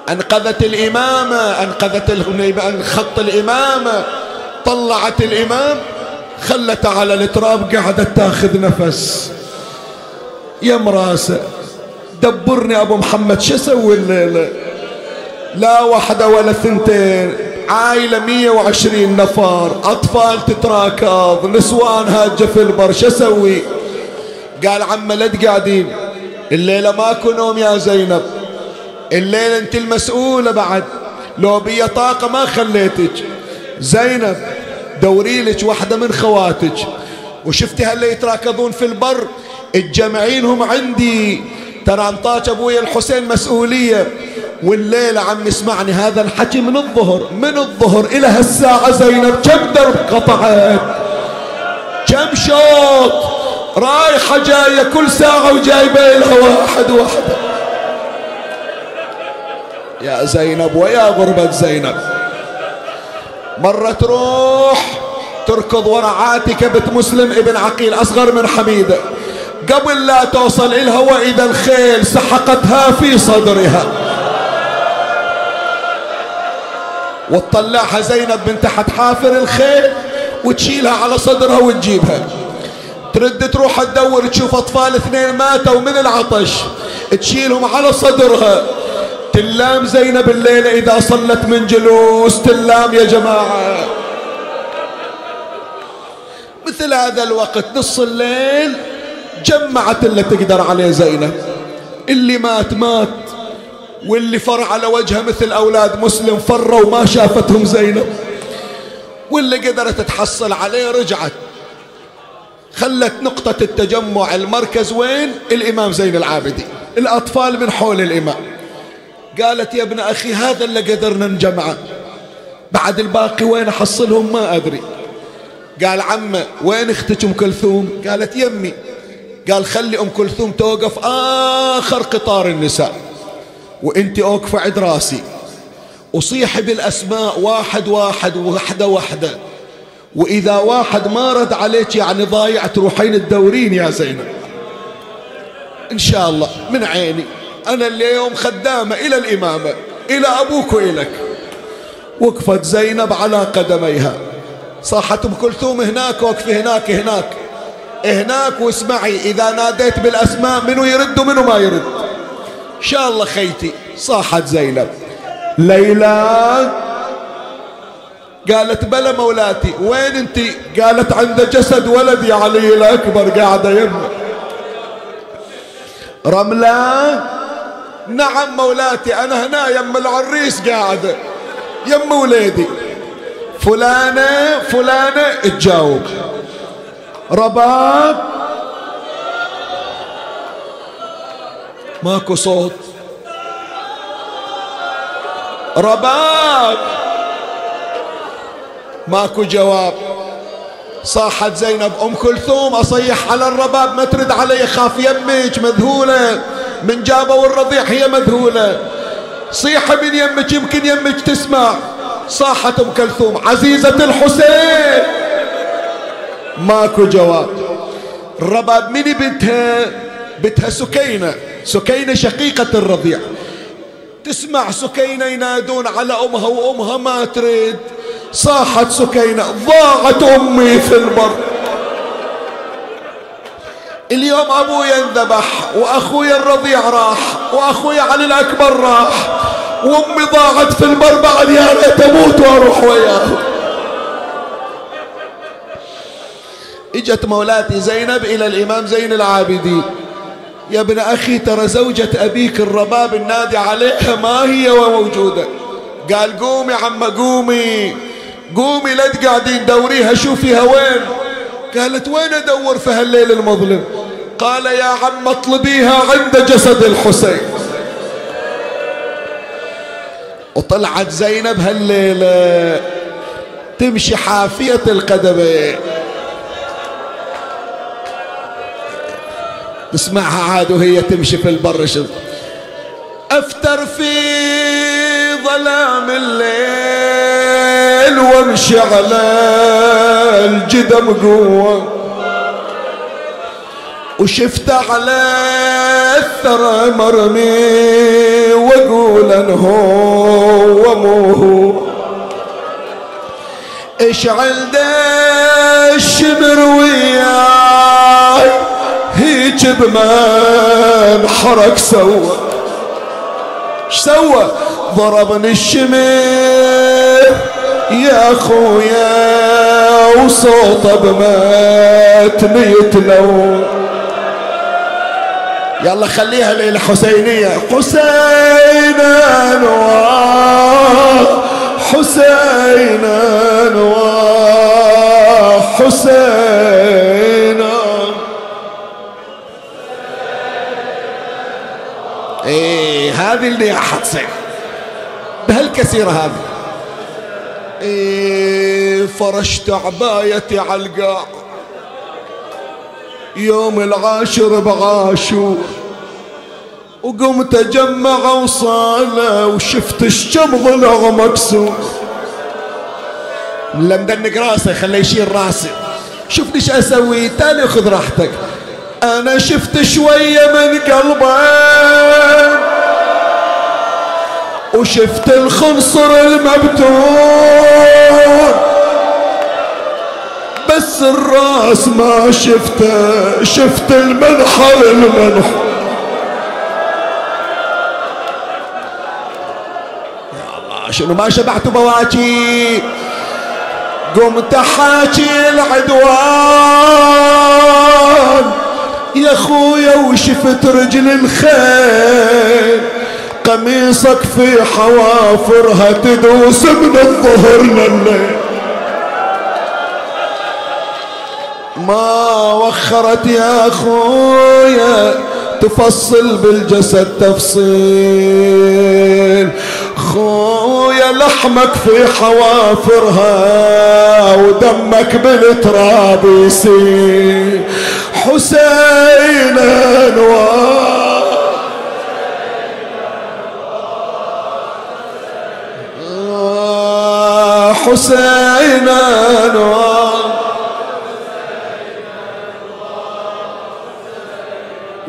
أنقذت الإمامة أنقذت خط الإمامة طلعت الإمام خلت على التراب قعدت تاخذ نفس. يم راسه دبرني أبو محمد شو أسوي الليلة؟ لا واحدة ولا ثنتين عائلة مية وعشرين نفر أطفال تتراكض نسوان هاجة في البر شو أسوي؟ قال عم لا تقعدين الليلة ماكو نوم يا زينب الليلة أنت المسؤولة بعد لو بي طاقة ما خليتك زينب دوري لك واحدة من خواتك. وشفتي هلا يتراكضون في البر. الجمعينهم عندي. ترى انطاك ابويا الحسين مسؤولية. والليلة عم يسمعني هذا الحكي من الظهر من الظهر إلى هالساعة. زينب كم درب قطعت؟ كم شوط؟ رايحة جاية كل ساعة وجايبة لها واحد واحدة يا زينب ويا غربة زينب. مرة تروح تركض ورا عاتكة بنت مسلم ابن عقيل أصغر من حميدة قبل لا توصل إلها وإذا الخيل سحقتها في صدرها. وتطلعها زينب من تحت حافر الخيل وتشيلها على صدرها وتجيبها. ترد تروح تدور تشوف أطفال اثنين ماتوا من العطش. تشيلهم على صدرها. تلام زينب الليلة إذا صلت من جلوس. تلام يا جماعة. مثل هذا الوقت نص الليل جمعت اللي تقدر عليه زينب اللي مات مات. واللي فر على وجهه مثل أولاد مسلم فروا ما شافتهم زينب واللي قدرت تحصل عليه رجعت. خلت نقطة التجمع المركز وين؟ الإمام زين العابدين. الأطفال من حول الإمام. قالت يا ابن أخي هذا اللي قدرنا نجمعه. بعد الباقي وين أحصلهم؟ ما أدري. قال عمه وين أختك أم كلثوم؟ قالت يمي. قال خلي أم كلثوم توقف آخر قطار النساء وانت أوقفة عند راسي. وصيحي بالأسماء واحد واحد وحدة وحدة وإذا واحد ما رد عليك يعني ضايع تروحين تدورين يا زينب. إن شاء الله من عيني. أنا اليوم خدامة إلى الإمامة إلى أبوك والك وقفت زينب على قدميها. صاحت أم كلثوم هناك وقف هناك هناك. هناك واسمعي إذا ناديت بالأسماء منو يرد ومنو ما يرد. إن شاء الله خيتي صاحت زينب. ليلى قالت بلا مولاتي وين أنت؟ قالت عند جسد ولدي علي الأكبر قاعدة يمه رملة نعم مولاتي أنا هنا يم العريس قاعدة يم وليدي. فلانة فلانة تجاوب. رباب. ماكو صوت. رباب. ماكو جواب. صاحت زينب أم كلثوم أصيح على الرباب ما ترد علي خاف يمك مذهولة. من جابوا الرضيع هي مذهولة. صيح من يمك يمكن يمك تسمع. صاحت أم كلثوم عزيزة الحسين. ماكو جواب. الرباب مني بنتها؟ بنتها سكينة. سكينة شقيقة الرضيع. تسمع سكينة ينادون على أمها وأمها ما تريد. صاحت سكينة ضاعت أمي في البر. اليوم أبويا انذبح وأخويا الرضيع راح وأخويا علي الأكبر راح. وأمي ضاعت في البر بعد يا ريت أموت وأروح وياه. إجت مولاتي زينب إلى الإمام زين العابدين. يا ابن أخي ترى زوجة أبيك الرباب النادي عليها ما هي وموجودة. قال قومي عم قومي قومي لا تقعدين دوريها شوفيها وين. قالت وين أدور في هالليل المظلم؟ قال يا عم اطلبيها عند جسد الحسين. وطلعت زينب هالليلة تمشي حافية القدمين تسمعها عاد وهي تمشي في البر. شوف. أفتر في ظلام الليل وامشي على الجدم قوة. وشفت على الثرى مرمي وأقول انه هو مو هو. اشعل دش الشمر وياي؟ هيج بمن حرك سوى. سوى؟ ضربني الشمر يا أخويا وصوته بمتني يتلو يلا خليها ليلة حسينية. حسين انوار حسين انوار حسين إيه هذه اللي حتصير بهالكثيرة هذه. إيه فرشت عبايتي على القاع. يوم العاشر بعاشور وقمت أجمع وصاله وشفت الشم ضلع مكسور. لا مدنق راسي خليه يشيل راسي. شوف إيش أسوي تاني خذ راحتك. أنا شفت شوية من قلبين وشفت الخنصر المبتور بس الراس ما شفته شفت المنحر المنحر يا الله شنو ما شبعت بواكي قمت حاكي العدوان. يا خويا وشفت رجل الخيل قميصك في حوافرها تدوس من الظهر لليل ما وخرت يا خويا تفصل بالجسد تفصيل. خويا لحمك في حوافرها ودمك بالتراب يسيل. حسين انوار حسين انوار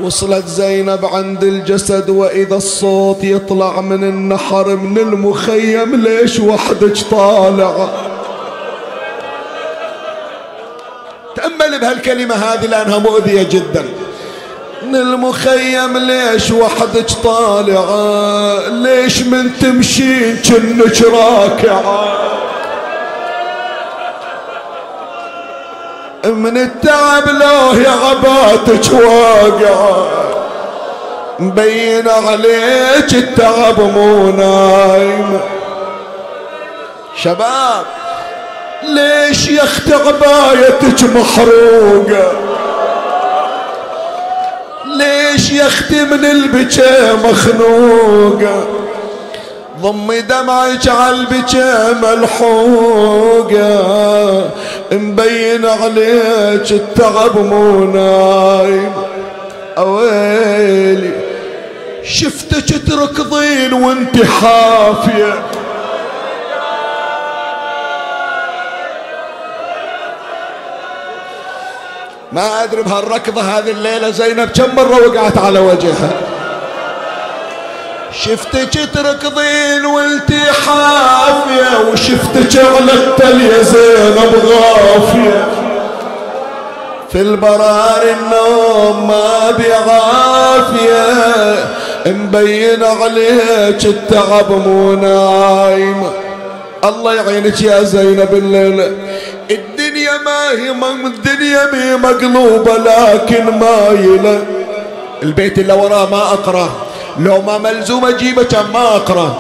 وصلت زينب عند الجسد وإذا الصوت يطلع من النحر من المخيم ليش وحدك طالعه تأمل بهالكلمة هذه لأنها مؤذية جدا. من المخيم ليش وحدك طالعة ليش من تمشين جنك راكعة من التعب لو يا عباتك واقعة مبين عليك التعب مو نايم. شباب ليش يا أخت عبايتك محروقة؟ ليش يا أختي من البكا مخنوقة؟ ضمي دمعك على البكا ملحوقة مبين عليك التعب مو نايم أويلي شفتك تركضين وانت حافية. ما أدري بهالركضة هذه الليلة زينب كم مرة وقعت على وجهها. شفتك تركضين وانتي حافيه وشفتك التل يا زينب غافية. في البرار النوم ما بعافيه مبين عليك التعب مو نايم. الله يعينك يا زينب الليلة الدنيا ما هي الدنيا مي مقلوبة لكن مايلة البيت اللي وراه ما أقرأ. لو ما ملزوم أجيبه كان ما أقرأ.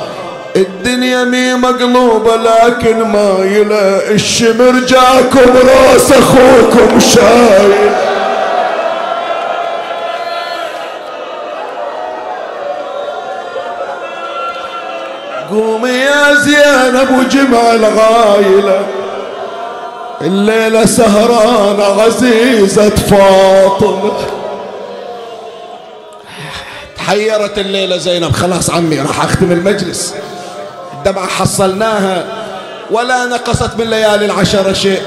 الدنيا مي مقلوبة لكن مايلة الشمر جاكم راس أخوكم شايل. قومي يا زينب وجمع الغايلة. الليلة سهرانة عزيزة فاطمة. تحيرت الليلة زينب. خلاص عمي راح أختم المجلس. الدمعة حصلناها ولا نقصت من ليالي العشرة شيء.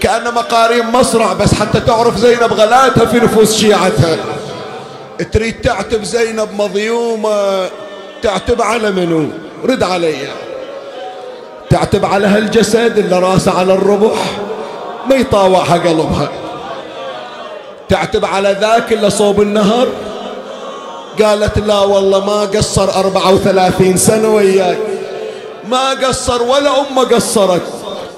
كأن مقارين مصرع بس حتى تعرف زينب غلاتها في نفوس شيعتها. تريد تعتب زينب مظيومة تعتب على منو؟ رد علي. تعتب على هالجسد اللي راسه على الربح ما يطاوعها قلبها. تعتب على ذاك إلا صوب النهر قالت لا والله ما قصر أربعة وثلاثين سنة وياك. ما قصر ولا أمه قصرت.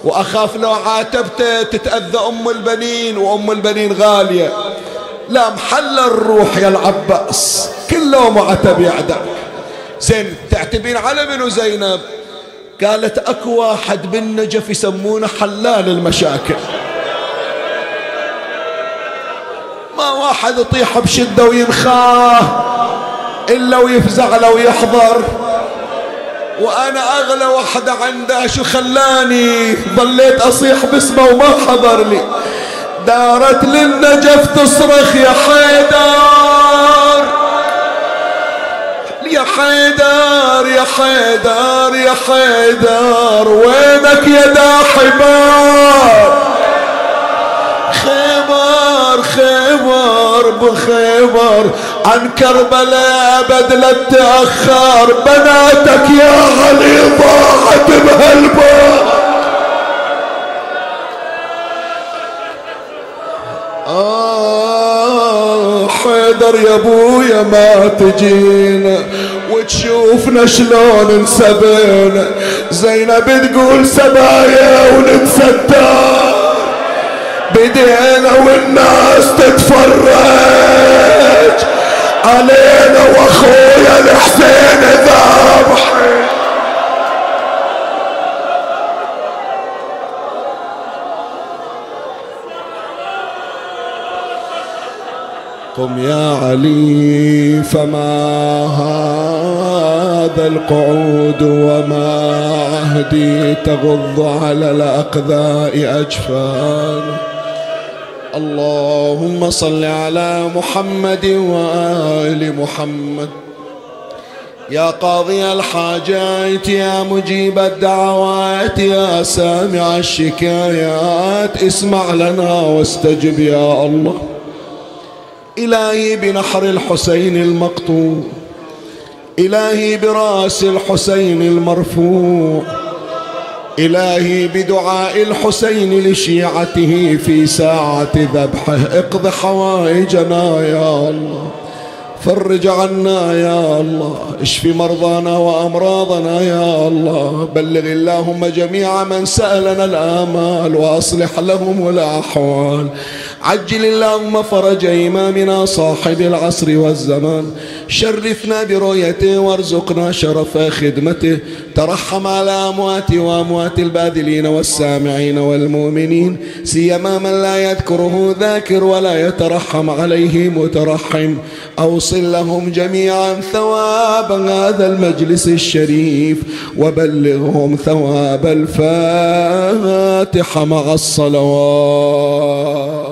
وأخاف لو عاتبته تتأذى أم البنين وأم البنين غالية. لا محل الروح يا العباس. كل يوم عتب يعدك زين تعتبين على منو زينب؟ قالت أكو واحد بالنجف يسمونه حلال المشاكل. ما واحد يطيح بشدة وينخاه. إلا ويفزع لو يحضر وأنا أغلى وحدة عنده شو خلاني ظليت أصيح باسمه وما حضر لي. دارت للنجف تصرخ يا حيدر يا حيدر يا حيدر يا حيدر وينك يا دا حبار خيبر خيبر بخيبر عن كربلاء أبد لا تأخر. بناتك يا علي ضاعت بهالبار آه حيدر يا أبويا ما تجينا وتشوفنا شلون انسبينا زينب تقول سبايا ونتستر بدينا والناس تتفرج. علينا وأخويا الحسين ذابح قم يا علي فما هذا القعود وما عهدي تغض على الأقذاء أجفان اللهم صل على محمد وآل محمد. يا قاضي الحاجات يا مجيب الدعوات يا سامع الشكايات اسمع لنا واستجب يا الله. إلهي بنحر الحسين المقطوع إلهي براس الحسين المرفوع إلهي بدعاء الحسين لشيعته في ساعة ذبحه. اقض حوائجنا يا الله. فرج عنا يا الله. اشف مرضانا وأمراضنا يا الله. بلغ اللهم جميع من سألنا الآمال. وأصلح لهم الأحوال. عجل اللهم فرج إمامنا صاحب العصر والزمان. شرفنا برؤيته وارزقنا شرف خدمته. ترحم على أموات وأموات الباذلين والسامعين والمؤمنين. سيما من لا يذكره ذاكر ولا يترحم عليه مترحم. أوصل لهم جميعا ثواب هذا المجلس الشريف. وبلغهم ثواب الفاتحة مع الصلوات.